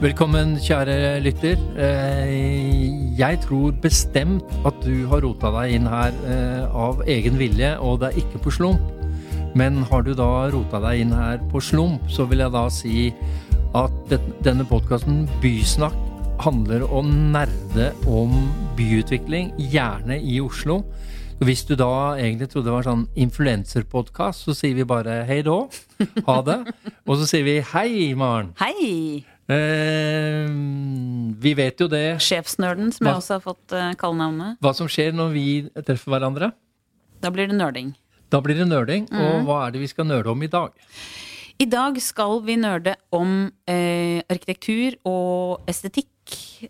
Velkommen, kjære lytter. Eh, Jeg tror bestemt at du har rota deg inn her eh, av egen vilje, og det er ikke på slump. Men har du da rota deg inn her på slump, så vil jeg da si at denne podkasten Bysnakk handler om nerde om byutvikling, gjerne i Oslo. Hvis du da egentlig trodde det var sånn influenserpodkast, så sier vi bare hei da, ha det. Og så sier vi hei, Maren. Hei! Eh, vi vet jo det, Sjefsnerden, som Hva- jeg også har fått uh, kallenavnet. hva som skjer når vi treffer hverandre. Da blir det nerding. Da blir det nerding. Og hva er det vi skal nerde om i dag? I dag skal vi nerde om eh, arkitektur og estetikk.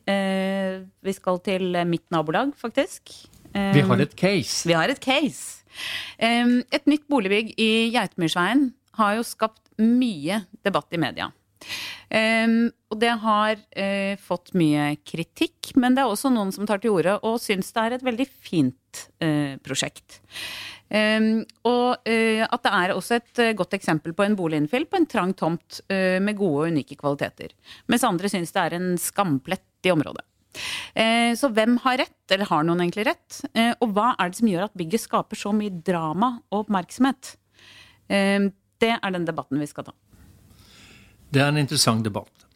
Eh, vi skal til eh, mitt nabolag, faktisk. Eh, Vi har et case. vi har et case. Eh, et nytt boligbygg i Geitmyrsveien har jo skapt mye debatt i media. Um, og det har uh, fått mye kritikk, men det er også noen som tar til orde og syns det er et veldig fint uh, prosjekt. Um, og uh, at det er også et godt eksempel på en boliginnfill på en trang tomt med gode og unike kvaliteter. Mens andre syns det er en skamplett i området. Så hvem har rett, eller har noen egentlig rett? Og hva er det som gjør at bygget skaper så mye drama og oppmerksomhet? Eh, det er den debatten vi skal ta. Det er en interessant debatt.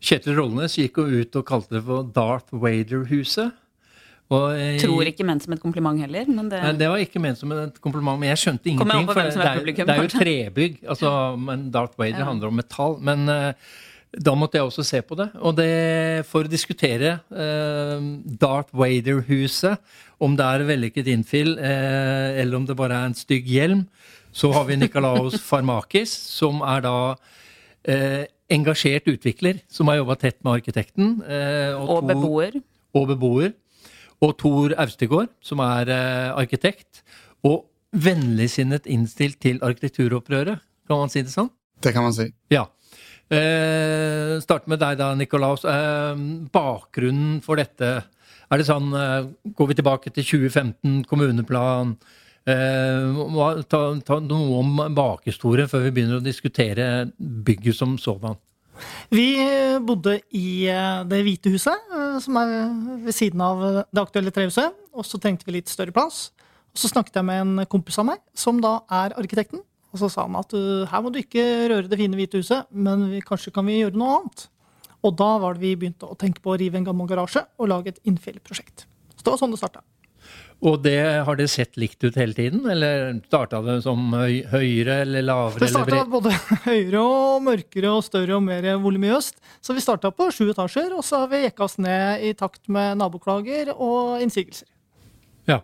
Kjetil Rollnes gikk jo ut og kalte det for Darth Vader-huset. Eh, Tror ikke ment som et kompliment heller, men det Nei, det var ikke ment som et kompliment, men jeg skjønte ingenting. Jeg For det er publikum, det er jo trebygg. Altså, men Darth Vader Ja. handler om metall. Men uh, da måtte jeg også se på det. Og det, for å diskutere uh, Darth Vader-huset, om det er vellykket innfill, uh, eller om det bare er en stygg hjelm, så har vi Nikolaos Farmakis, som er da eh, engasjert utvikler, som har jobba tett med arkitekten. eh, Og to- beboer. og beboer. Og Tor Austegård, som er eh, arkitekt. Og vennligsinnet innstilt til arkitekturopprøret, kan man si det sånn? Det kan man si. Ja. Eh, start med deg da, Nikolaus. Eh, bakgrunnen for dette. Er det sånn eh, Går vi tilbake til 2015, kommuneplan? Eh, ta, ta noe om bakhistorien før vi begynner å diskutere bygget som sådan. Vi bodde i eh, Det hvite huset, eh, som er ved siden av eh, det aktuelle trehuset. Og så trengte vi litt større plass. Og så snakket jeg med en kompis av meg, som da er arkitekten. Og så sa han at her må du ikke røre det fine hvite huset, men vi, kanskje kan vi gjøre noe annet. Og da var det vi begynte å tenke på å rive en gammel garasje og lage et innfjellprosjekt. Så det var sånn det starta. Og det har det sett likt ut hele tiden, eller starta det som høy, høyere eller lavere? Det starta både høyere og mørkere og større og mer voluminøst. Så vi starta på sju etasjer, og så har vi jekka oss ned i takt med naboklager og innsigelser. Ja.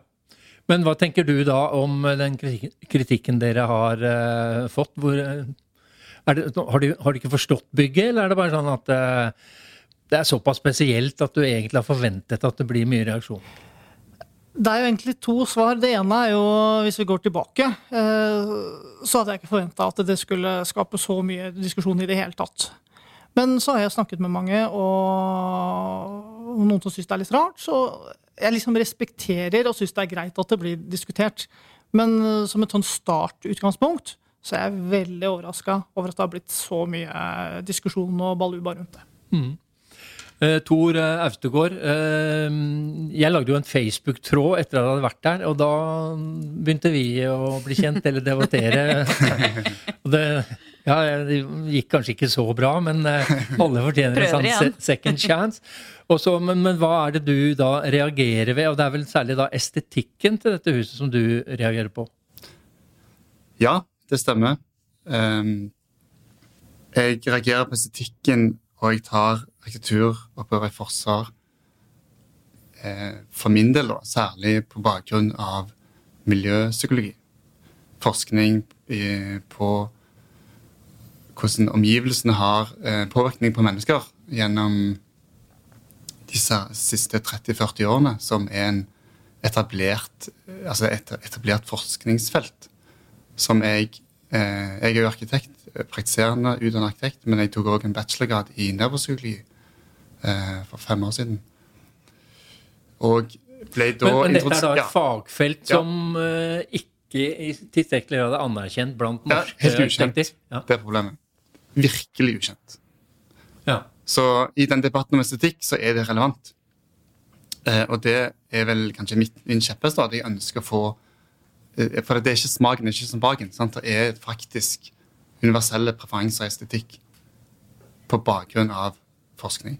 Men hva tenker du da om den kritikken, dere har uh, fått? Hvor, eh, er det, har, du, har du ikke forstått bygget, eller er det bare sånn at uh, det er såpass spesielt at du egentlig har forventet at det blir mye reaksjon? Det er jo egentlig to svar. Det ene er jo, hvis vi går tilbake, eh, så hadde jeg ikke forventa at det skulle skape så mye diskusjon i det hele tatt. Men så har jeg snakket med mange, og noen som syns det er litt rart. Så jeg liksom respekterer og syns det er greit at det blir diskutert. Men eh, som et sånn startutgangspunkt så er jeg veldig overraska over at det har blitt så mye eh, diskusjon og baluba rundt det. Eh, Tor eh, Austegård, uh, jeg lagde jo en Facebook-tråd etter at jeg hadde vært der, og da begynte vi å bli kjent eller debattere. og det, ja, det gikk kanskje ikke så bra, men uh, alle fortjener en sånn second chance. Og så, men, men hva er det du da reagerer ved? Og det er vel særlig da estetikken til dette huset som du reagerer på? Ja, det stemmer. Um, jeg reagerer på estetikken, og jeg tar arkitekturopprøret i forsvar. Eh, for min del, da, særlig på bakgrunn av miljøpsykologi. Forskning i, på hvordan omgivelsene har eh, påvirkning på mennesker gjennom disse siste 30-40 årene, som er en etablert, altså et etablert forskningsfelt som jeg eh, Jeg er jo arkitekt, eh, praktiserende utdannet arkitekt, men jeg tok òg en bachelorgrad i nevropsykologi eh, for fem år siden. Og ble da Men, men dette er da et ja, fagfelt Ja. som eh, ikke i tilstrekkelig grad er anerkjent blant norske Ja, helt ukjent. Ja. Det er problemet. Virkelig ukjent. Ja. Så i den debatten om estetikk så er det relevant. Eh, og det er vel kanskje mitt, min kjepphest. Jeg ønsker å få eh, For det er ikke smaken, det er ikke som baken. Sant? Det er faktisk universelle preferanser i estetikk på bakgrunn av forskning.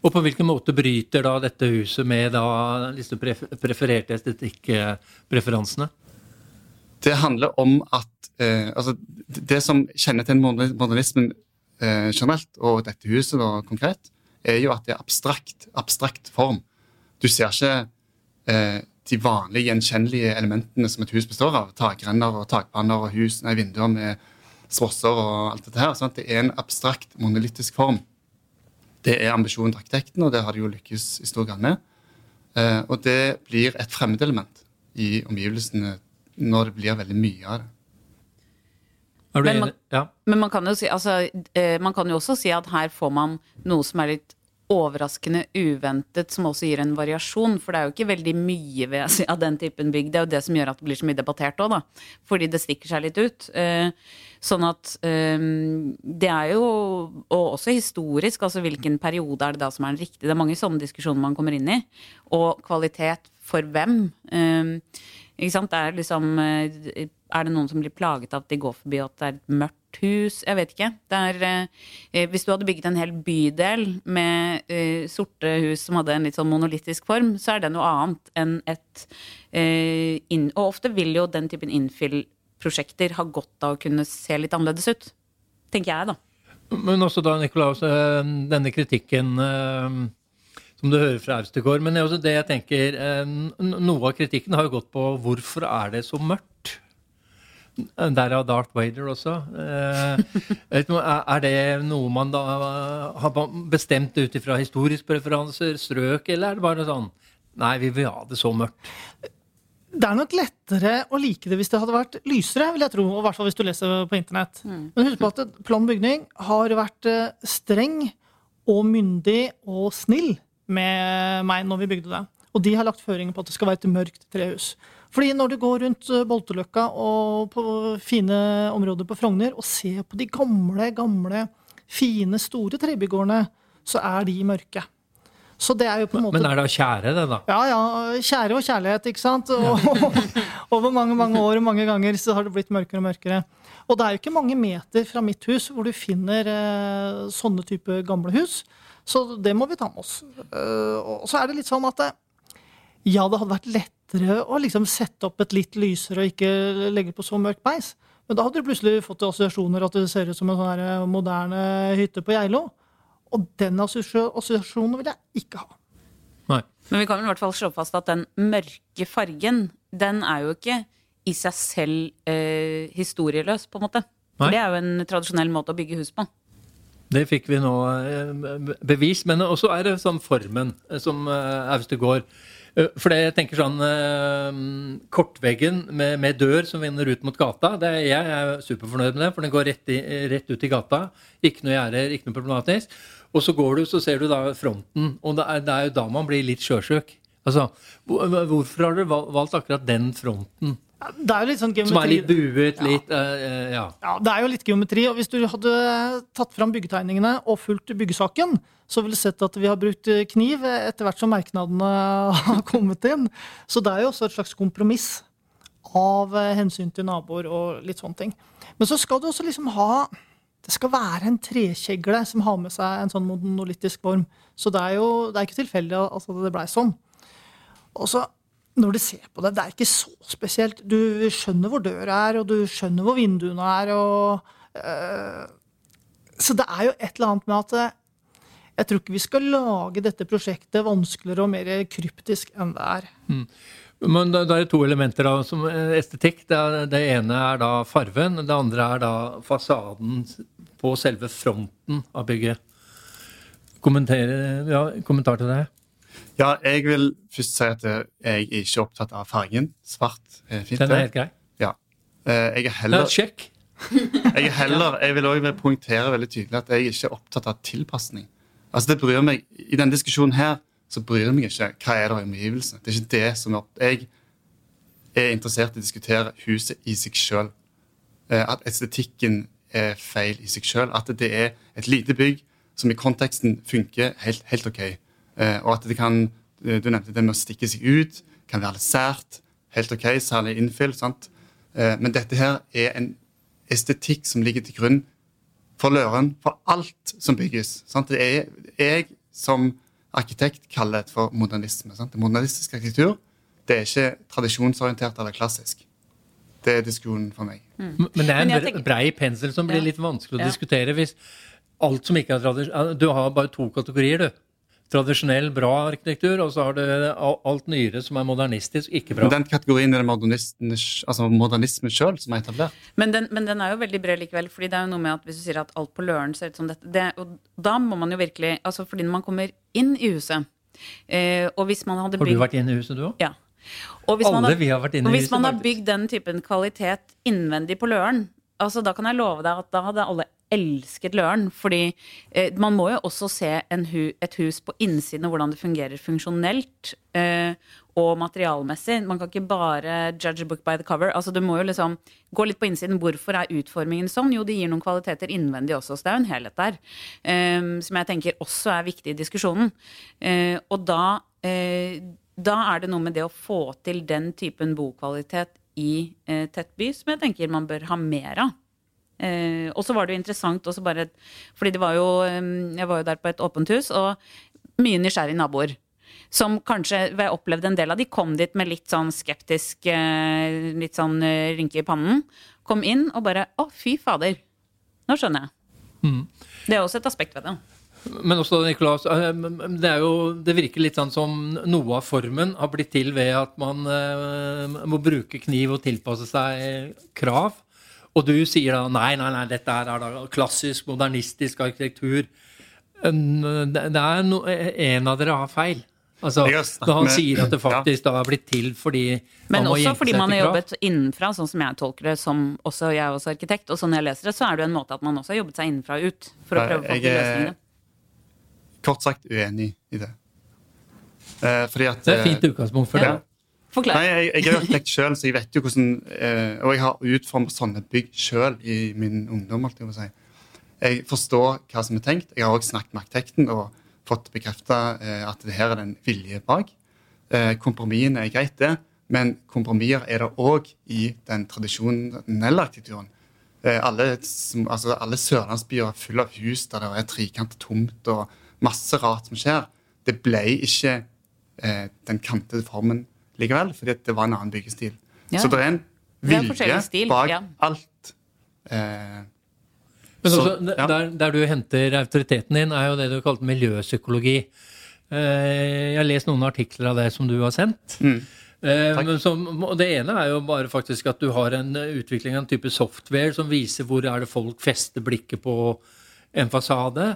Og på hvilken måte bryter da dette huset med da disse prefererte estetikkpreferansene? Det handler om at eh, altså, Det som kjennetegner modernismen eh, generelt, og dette huset da konkret, er jo at det er abstrakt, abstrakt form. Du ser ikke eh, de vanlige gjenkjennelige elementene som et hus består av. Takrenner og takpanner og hus, nei, vinduer med sprosser og alt dette her. Sånn det er en abstrakt, monolittisk form. Det er ambisjonen til arkitekten, og det har de jo lykkes i stor grad med. Eh, og det blir et fremmedelement i omgivelsene når det blir veldig mye av det. Men man, ja. men man, kan si, altså, eh, man kan jo også si at her får man noe som er litt overraskende uventet, som også gir en variasjon. For det er jo ikke veldig mye ved, si, av den typen bygg. Det er jo det som gjør at det blir så mye debattert òg, da. Fordi det stikker seg litt ut. Eh, sånn at eh, det er jo Og også historisk, altså hvilken periode er det da som er den riktige? Det er mange sånne diskusjoner man kommer inn i. Og kvalitet for hvem? Eh, ikke sant? Det er liksom Er det noen som blir plaget av at de går forbi og at det er mørkt hus. Jeg vet ikke. Der, eh, hvis du hadde bygget en hel bydel med eh, sorte hus som hadde en litt sånn monolittisk form, så er det noe annet enn et eh, inn, Og ofte vil jo den typen infill-prosjekter ha godt av å kunne se litt annerledes ut. Tenker jeg, da. Men også da, Nikolaus, eh, denne kritikken eh, som du hører fra Austegård. Men det er også det jeg tenker, eh, noe av kritikken har jo gått på hvorfor er det så mørkt? Derav Darth Vader også. Eh, er det noe man da har bestemt ut ifra historiske preferanser, strøk, eller er det bare sånn Nei, vi vil ha det så mørkt. Det er nok lettere å like det hvis det hadde vært lysere, vil jeg tro. Og hvert fall hvis du leser på internett. Mm. Men husk på at plan bygning har vært eh, streng og myndig og snill med meg når vi bygde det. Og de har lagt føringer på at det skal være et mørkt trehus. Fordi når du går rundt eh, Bolteløkka og på fine områder på Frogner og ser på de gamle, gamle, fine, store trebygårdene, så er de mørke. Så det er jo på en måte... Men er det kjære, det, da? Ja, ja. Kjære og kjærlighet, ikke sant. Og, over mange mange år og mange ganger så har det blitt mørkere og mørkere. Og det er jo ikke mange meter fra mitt hus hvor du finner eh, sånne type gamle hus. Så det må vi ta med oss. Uh, og så er det litt sånn at ja, det hadde vært lett lettere å liksom sette opp et litt lysere og ikke legge på så mørkt beis. Men da hadde du plutselig fått assosiasjoner at det ser ut som en sånn eh, moderne hytte på Geilo. Og den assosiasjonen vil jeg ikke ha. Nei. Men vi kan i hvert fall slå fast at den mørke fargen, den er jo ikke i seg selv eh, historieløs, på en måte. For det er jo en tradisjonell måte å bygge hus på. Det fikk vi nå eh, bevis. Men også er det sånn formen, som eh, som Austegård Eh, for det jeg tenker sånn uh, Kortveggen med, med, dør som vender ut mot gata, det jeg er superfornøyd med det, for den går rett, i, rett ut i gata. Ikke noe gjerder, ikke noe problematisk. Og så går du, så ser du da fronten, og det er, det er jo da man blir litt sjøsjuk. Altså, hvorfor har dere valgt akkurat den fronten? Det er jo litt sånn geometri. Som er litt buet, litt uh, ja. ja. Det er jo litt geometri. Og hvis du hadde tatt fram byggetegningene og fulgt byggesaken, så ville du sett at vi har brukt kniv etter hvert som merknadene har kommet inn. Så det er jo også et slags kompromiss av hensyn til naboer og litt sånne ting. Men så skal du også liksom ha Det skal være en trekjegle som har med seg en sånn monolittisk form. Så det er jo det er ikke tilfeldig at det blei sånn. Og så når du ser på det, det er ikke så spesielt. Du skjønner hvor døra er, og du skjønner hvor vinduene er. Og, øh, så det er jo et eller annet med at øh, jeg tror ikke vi skal lage dette prosjektet vanskeligere og mer kryptisk enn det er. Mm. Men det, er to elementer da, som estetikk. Det, det, ene er da farven. Det andre er da fasaden på selve fronten av bygget. Ja, kommentar til det? Ja, jeg vil først si at jeg er ikke opptatt av fargen. Svart er fint. Den er helt grei? Ja. Eh, jeg er heller Sjekk. jeg er heller, jeg vil også poengtere veldig tydelig at jeg ikke er opptatt av tilpasning. Altså det bryr meg, I denne diskusjonen her så bryr jeg meg ikke hva er det i omgivelsene. Det er ikke det som er opp... Jeg er interessert i å diskutere huset i seg sjøl. Eh, at estetikken er feil i seg sjøl. At det er et lite bygg som i konteksten funker helt, helt OK. Eh, og at det kan Du nevnte det med å stikke seg ut. Kan være litt sært. Helt OK, særlig innfyll. sant? Eh, men dette her er en estetikk som ligger til grunn for Løren, for alt som bygges. Sant? Det er jeg som arkitekt kaller det for modernisme. Sant? Modernistisk arkitektur det er ikke tradisjonsorientert eller klassisk. Det er diskusjonen for meg. Mm. Men det er en tenker... brei pensel som blir ja. litt vanskelig å ja. diskutere hvis alt som ikke er tradisjon Du har bare to kategorier, du tradisjonell, bra arkitektur, og så har du alt nyere som er modernistisk, ikke bra. Men den kategorien er det altså modernismen sjøl som er etablert? Men den, men den, er jo veldig bred likevel, fordi det er jo noe med at hvis du sier at alt på Løren ser ut som dette det, og Da må man jo virkelig altså Fordi når man kommer inn i huset eh, og hvis man hadde bygd Har du vært inne i huset, du òg? Ja. Og Alle har, vi har vært inne i huset. Og hvis man har bygd den typen kvalitet innvendig på Løren, altså da kan jeg love deg at da hadde alle elsket Løren. Fordi eh, man må jo også se hu, et hus på innsiden og hvordan det fungerer funksjonelt eh, og materialmessig. Man kan ikke bare judge a book by the cover. Altså Du må jo liksom gå litt på innsiden. Hvorfor er utformingen sånn? Jo, det gir noen kvaliteter innvendig også, så det er jo en helhet der. Eh, som jeg tenker også er viktig i diskusjonen. Eh, og da, eh, da er det noe med det å få til den typen bokvalitet i eh, tettby som jeg tenker man bør ha mer av. Eh, og så var det jo interessant også bare Fordi det var jo Jeg var jo der på et åpent hus, og mye nysgjerrige naboer. Som kanskje jeg opplevde en del av de kom dit med litt sånn skeptisk eh, Litt sånn eh, rynke i pannen. Kom inn og bare Å, fy fader. Nå skjønner jeg. Mm. Det er også et aspekt ved det. Men også, Nicolas, eh, det, jo, det, virker litt sånn som noe av formen har blitt til ved at man må bruke kniv og tilpasse seg krav. Og du sier da nei, nei, nei, dette er da klassisk, modernistisk arkitektur. Det er no, en av dere har feil. Altså, da han sier at det faktisk da er blitt til fordi Men også fordi man har jobbet innenfra, sånn som jeg tolker det, som også jeg er også arkitekt, og sånn jeg leser det, så er det jo en måte at man også har jobbet seg innenfra og ut for å prøve å få til løsningene. Kort sagt uenig i det. Eh, fordi at Det er et fint eh, utgangspunkt for ja. det. Forklar. Nei, jeg, jeg er arkitekt sjøl, så jeg vet jo hvordan eh, Og jeg har utformet sånne bygg sjøl i min ungdom. alt Jeg, si. jeg forstår hva som er tenkt. Jeg har også snakket med arkitekten og fått bekrefta eh, at det her er en vilje bak. Eh, kompromissene er greit, det, men kompromisser er det òg i den tradisjonelle arkitekturen. Eh, alle, altså, alle sørlandsbyer er fulle av hus der det er trikant tomt og masse rart som skjer. Det ble ikke eh, den kantede formen likevel, fordi det var en annen byggestil. Ja. Så det er en vilje bak ja. alt. Eh, men også, så, ja. der, der, du henter autoriteten din, er jo det du kalte miljøpsykologi. Eh, jeg har lest noen artikler av det som du har sendt. Mm. Eh, som, det ene er jo bare faktisk at du har en utvikling av en type software som viser hvor er det folk fester blikket på en fasade.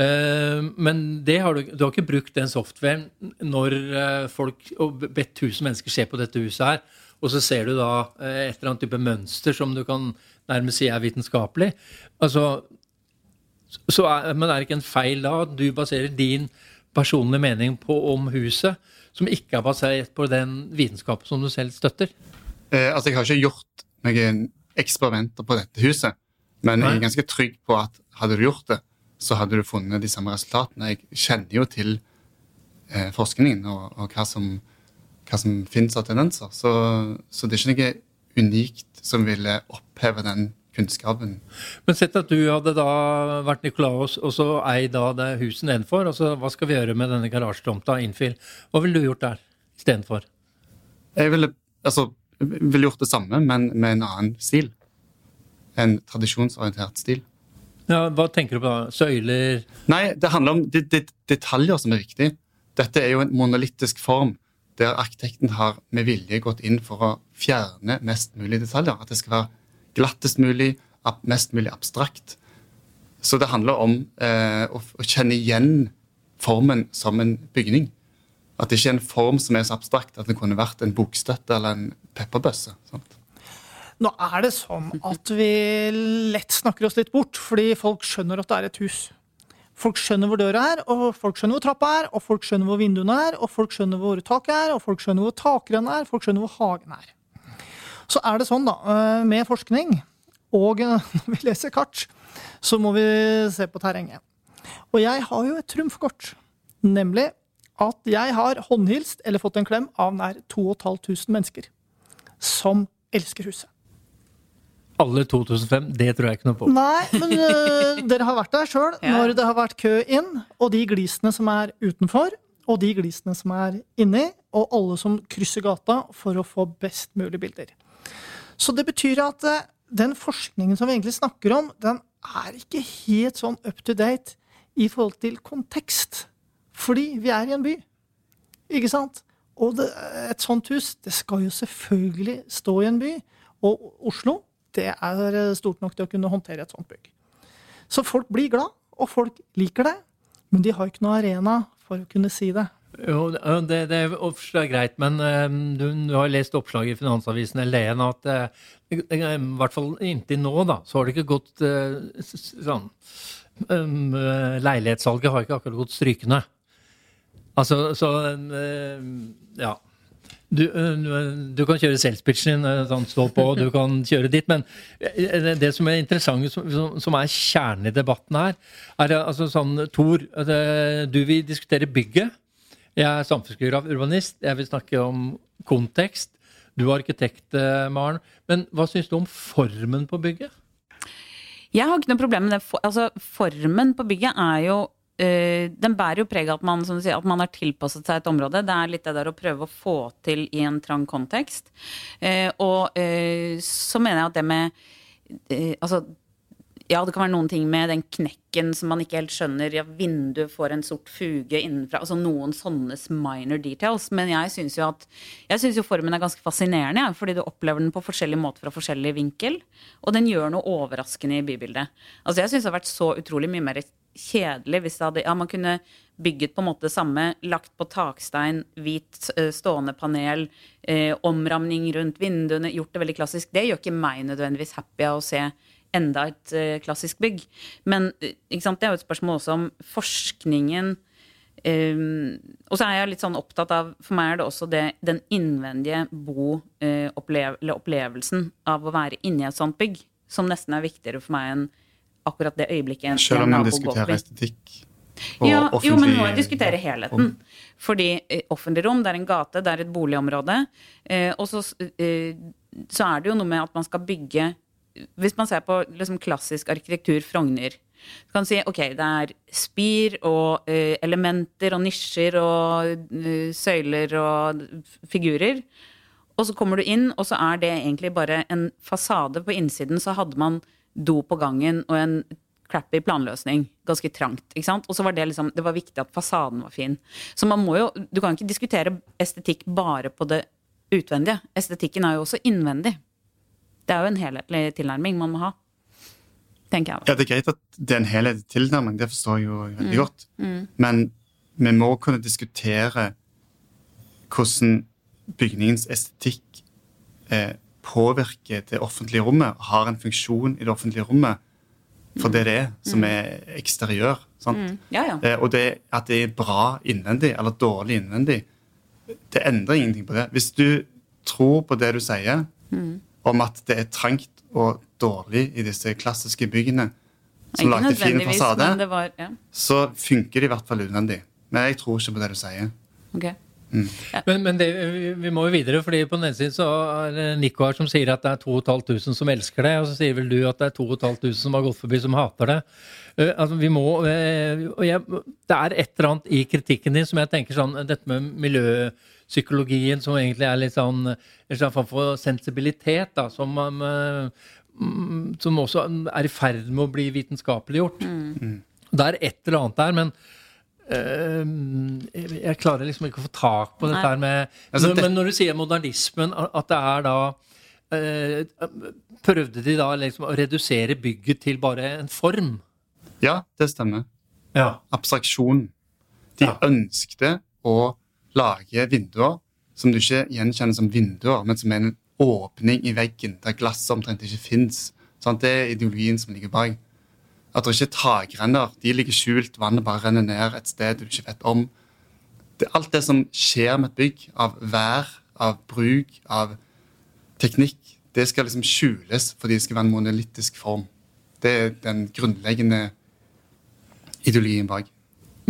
Eh, men har du, du, har ikke brukt den softwaren når eh, folk og bedt tusen mennesker se på dette huset her, og så ser du da eh, et eller annet type mønster som du kan nærmest si er vitenskapelig. Altså, er, men er det ikke en feil da at du baserer din personlige mening på om huset, som ikke er basert på den vitenskapen som du selv støtter? Eh, altså, Jeg har ikke gjort noen eksperimenter på dette huset, men jeg er ganske trygg på at hadde du gjort det, så hadde du funnet de samme resultatene. Jeg kjenner jo til eh, forskningen og, og, hva som, hva som finnes av tendenser. Så, så, det er ikke noe unikt som ville oppheve den kunnskapen. Men sett at du hadde da vært Nikolaos, og så ei da det huset nedenfor. og så Hva skal vi gjøre med denne garasjetomta Infill? Hva ville du gjort der istedenfor? Jeg ville, altså, ville gjort det samme, men med en annen stil. En tradisjonsorientert stil. Ja, hva tenker du på da? Søyler? Nei, det handler om det, det, detaljer som er viktig. Dette er jo en monolittisk form der arkitekten har med vilje gått inn for å fjerne mest mulig detaljer. At det skal være glattest mulig, mest mulig abstrakt. Så det handler om eh, å, å, kjenne igjen formen som en bygning. At det ikke er en form som er så abstrakt at det kunne vært en bokstøtte eller en pepperbøsse. Sant? Nå er det sånn at vi lett snakker oss litt bort, fordi folk skjønner at det er et hus. Folk skjønner hvor døra er, og folk skjønner hvor trappa er, og folk skjønner hvor vinduene er, og folk skjønner hvor taket er, og folk skjønner hvor takrennet er, folk skjønner hvor hagen er. Så er det sånn, da, eh, med forskning, og når vi leser kart, så må vi se på terrenget. Og jeg har jo et trumfkort, nemlig at jeg har håndhilst eller fått en klem av nær 2500 mennesker som elsker huset. Alle 2005, det tror jeg ikke noe på. Nei, men uh, dere har vært der sjøl Ja. når det har vært kø inn, og de glisene som er utenfor, og de glisene som er inni, og alle som krysser gata for å få best mulig bilder. Så det betyr at uh, den forskningen som vi egentlig snakker om, den er ikke helt sånn up to date i forhold til kontekst. Fordi vi er i en by. Ikke sant? Og det, et sånt hus, det skal jo selvfølgelig stå i en by. Og Oslo, det er stort nok til å kunne håndtere et sånt bygg. Så folk blir glad, og folk liker det. Men de har ikke noe arena for å kunne si det. Jo, det, det er greit, men eh, du, du har lest oppslaget i Finansavisen eller DN at eh, i hvert fall inntil nå, da, så har det ikke gått eh, sånn um, eh, Leilighetssalget har ikke akkurat gått strykende. Altså, så eh, Ja. Du, du kan kjøre selvspitchen din, sånn stå på, du kan kjøre ditt, men det, som er interessant, som, som- er kjernen i debatten her, er altså sånn Tor, du vil diskutere bygget. Jeg er samfunnsgeograf, urbanist. Jeg vil snakke om kontekst. Du er arkitekt, Maren. Men hva syns du om formen på bygget? Jeg har ikke noe problem med det. For, altså, formen på bygget er jo Den bærer jo preg av at man, sier, at man har tilpasset seg et område. Det er litt det der å prøve å få til i en trang kontekst. Eh, og eh, så mener jeg at det med eh, Altså, ja, det kan være noen ting med den knekken som man ikke helt skjønner. Ja, vinduet får en sort fuge innenfra. Altså noen sånne minor details. Men jeg syns jo at jeg synes jo formen er ganske fascinerende, ja, fordi du opplever den på forskjellig måte fra forskjellig vinkel. Og den gjør noe overraskende i bybildet. Altså jeg syns det har vært så utrolig mye mer kjedelig hvis det hadde Ja, man kunne bygget på en måte samme, lagt på takstein, hvit eh, stående panel, eh, omramning rundt vinduene, gjort det veldig klassisk. Det gjør ikke meg nødvendigvis happy av å se enda et eh, klassisk bygg. Men eh, sant, det er jo et spørsmål også om forskningen Um, og så er jeg litt sånn opptatt av For meg er det også det, den innvendige bo-opplevelsen av å være inni et sånt bygg, som nesten er viktigere for meg enn akkurat det øyeblikket en, Selv om man diskuterer estetikk og Ja, jo, men må jeg diskutere helheten. Fordi eh, offentlig rom, det er en gate, det er et boligområde. Eh, og så, eh, så er det jo noe med at man skal bygge Hvis man ser på liksom, klassisk arkitektur Frogner, så kan man si ok, det er spir og eh, elementer og nisjer og eh, søyler og figurer. Og så kommer du inn, og så er det egentlig bare en fasade. På innsiden så hadde man do på gangen og en crappy planløsning. Ganske trangt. ikke sant? Og så var det liksom, det var viktig at fasaden var fin. Så man må jo, du kan ikke diskutere estetikk bare på det utvendige. Estetikken er jo også innvendig. Det er jo en helhetlig tilnærming man må ha. Tenker jeg da. Ja, Det er greit at det er en helhetlig tilnærming, det forstår jeg jo Mm. veldig godt. Men vi må kunne diskutere hvordan bygningens estetikk eh, påvirker det offentlige rommet, har en funksjon i det offentlige rommet for det det er, som er eksteriør. sant? Mm. Ja, ja. Det, og det at det er bra innvendig eller dårlig innvendig, det endrer ingenting på det. Hvis du tror på det du sier om at det er trangt og dårlig i disse klassiske byggene som Ikke lagde fin fasade, var ja. så funker det i hvert fall unødvendig. Men jeg tror ikke på det du sier. Ok. Men, men det, vi- vi må jo videre, fordi på den ene siden så er det Nico her som sier at det er 2500 som elsker det, og så sier vel du at det er 2500 som har gått forbi som hater det. Uh, altså vi må, uh, og jeg, Det er et eller annet i kritikken din som jeg tenker sånn Dette med miljøpsykologien som egentlig er litt sånn en slags form for sensibilitet, da, som, man, eh, mm, som også er i ferd med å bli vitenskapeliggjort. Det er et eller annet der, men jeg klarer liksom ikke å få tak på dette her med Altså, når, det- Men når du sier modernismen, at det er da eh, Prøvde de da liksom å redusere bygget til bare en form? Ja, det stemmer. Ja. Abstraksjon. De Ja. ønskte å lage vinduer som du ikke gjenkjenner som vinduer, men som er en åpning i veggen der glasset omtrent ikke fins. Det er ideologien som ligger bak. At det ikke er takrenner. De ligger skjult, vannet bare renner ned et sted du ikke vet om. Det, alt det som skjer med et bygg, av vær, av bruk, av teknikk, det skal liksom skjules fordi det skal være en monolittisk form. Det er den grunnleggende ideologien bak.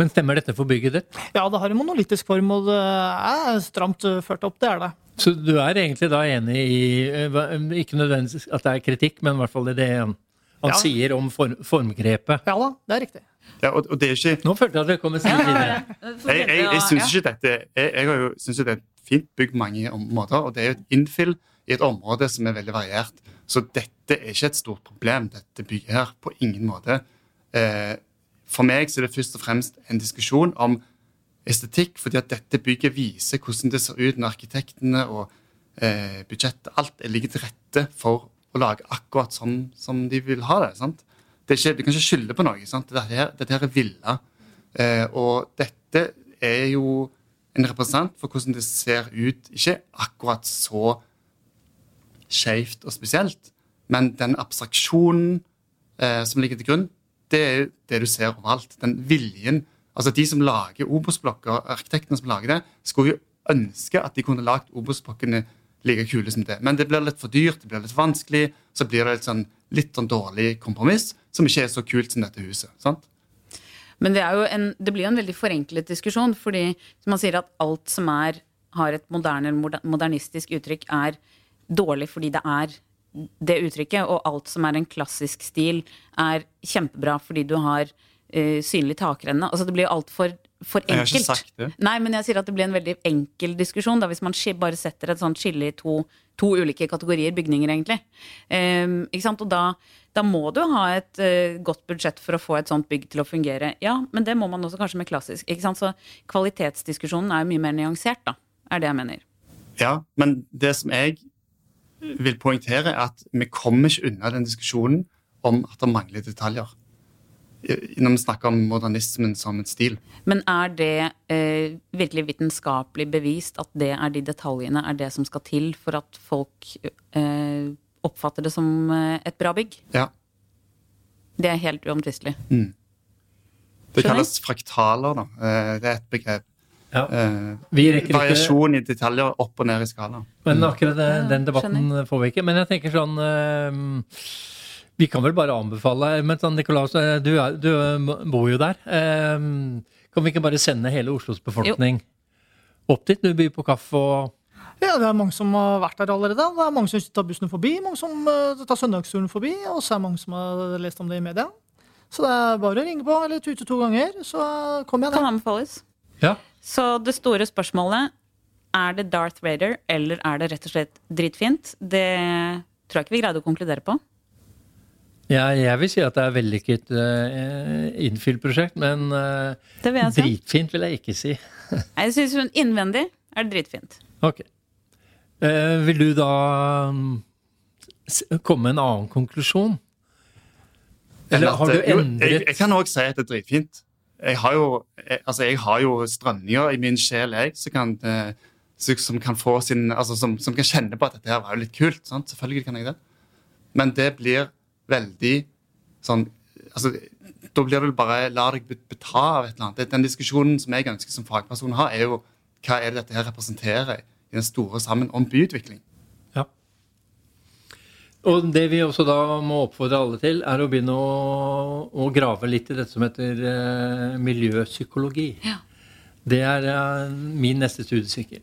Men stemmer dette for bygget ditt? Ja, det har en monolittisk form, og det er stramt ført opp. Det er det. Så du er egentlig da enig i eh, Ikke nødvendigvis at det er kritikk, men i hvert fall i det han Ja. sier om form, formgrepet. Ja da, det er riktig. Ja, og, og det er ikke Nå følte jeg at det kom en skritt videre. Jeg, jeg, jeg syns ikke dette Jeg, jeg har jo synes jo det er fint bygd mange om- måter, og det er jo et innfill i et område som er veldig variert. Så dette er ikke et stort problem, dette bygget her. På ingen måte. Eh, for meg så er det først og fremst en diskusjon om estetikk, fordi at dette bygget viser hvordan det ser ut når arkitektene og eh, budsjettet Alt er ligger til rette for å lage akkurat sånn som de vil ha det. sant? Det ikke, du kan ikke skylde på noe. sant? Dette her, dette her er villa. Eh, og dette er jo en representant for hvordan det ser ut. Ikke akkurat så skeivt og spesielt, men den abstraksjonen eh, som ligger til grunn, det er det du ser overalt. Den viljen. Altså De som lager Obos-blokker, arkitektene som lager det, skulle jo ønske at de kunne lagd Obos-blokkene like kule som det. Men det blir litt for dyrt, det blir litt vanskelig, så blir det et sånn, litt sånn dårlig kompromiss som ikke er så kult som dette huset. sant? Men det, en, det blir jo en veldig forenklet diskusjon, fordi man sier at alt som er, har et moderne, modernistisk uttrykk, er dårlig fordi det er det uttrykket, og alt som er en klassisk stil, er kjempebra fordi du har uh, synlig takrenne. Altså det blir jo altfor for Jeg har ikke sagt det. Nei, men jeg sier at det blir en veldig enkel diskusjon da, hvis man bare setter et sånt skille i to, to ulike kategorier bygninger, egentlig. Um, ikke sant? Og da, da må du ha et uh, godt budsjett for å få et sånt bygg til å fungere. Ja, men det må man også kanskje med klassisk. Ikke sant? Så kvalitetsdiskusjonen er jo mye mer nyansert, da. Er det jeg mener. Ja, men det som jeg vil poengtere, er at vi kommer ikke unna den diskusjonen om at det mangler detaljer. Når vi snakker om modernismen som en stil. Men er det eh, virkelig vitenskapelig bevist at det er de detaljene er det som skal til for at folk eh, oppfatter det som eh, et bra bygg? Ja. Det er helt uomtvistelig. Det kalles fraktaler, da. Eh, Det er et begrep. Ja. Eh, Vi ikke Variasjon i detaljer opp og ned i skala. Men akkurat den, Ja, den debatten får vi ikke. Men jeg tenker sånn eh, Vi kan vel bare anbefale Men sånn, Nikolaus, eh, du, er, du eh, bor jo der. Eh, kan vi ikke bare sende hele Oslos befolkning opp dit? Du byr på kaffe og Ja, det er mange som har vært der allerede. Det er mange som tar bussen forbi, mange som eh, tar søndagsturen forbi, og så er det mange som har lest om det i media. Så det er bare å ringe på eller tute to ganger, så kommer jeg Kan der. anbefales. Ja. Så det store spørsmålet er det Darth Vader, eller er det rett og slett dritfint? Det tror jeg ikke vi greide å konkludere på. Ja, jeg vil si at det er vellykket uh, innfyllprosjekt, men uh, Det vil jeg si. dritfint vil jeg ikke si. Jeg synes hun innvendig er det dritfint. Ok. Uh, vil du da um, komme med en annen konklusjon? Eller at, har du endret jo, Jeg, jeg kan òg si at det er dritfint. Jeg har jo, jeg, altså, jeg har jo strømninger i min sjel, jeg, som kan, eh, som som kan få sin altså, som, som kan kjenne på at dette her var jo litt kult. Sant? Selvfølgelig kan jeg det. Men det blir veldig sånn altså, Da blir det bare la deg be- beta av et eller annet. Den diskusjonen som jeg ønsker som fagperson har, er jo hva er det dette her representerer i den store sammen om byutvikling. Ja. Og det vi også da må oppfordre alle til, er å begynne å, å grave litt i dette som heter eh, miljøpsykologi. Ja. Det er eh, min neste studiesirkel.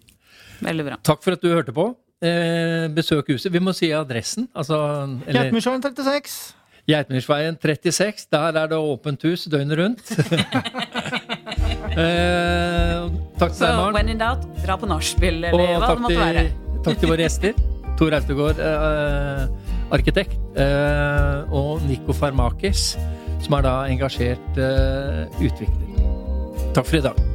Veldig bra. Takk for at du hørte på. Eh, besøk huset. Vi må si adressen. Altså, Geitmyrsveien 36. Geitmyrsveien 36. Der er det åpent hus døgnet rundt. eh, takk til deg, Maren. when in doubt, dra på nachspiel, eller Og hva det måtte være. takk til våre gjester. Tor Autegård, eh, arkitekt, eh, og Nico Farmakis, som er da engasjert eh, utvikler. Takk for i dag.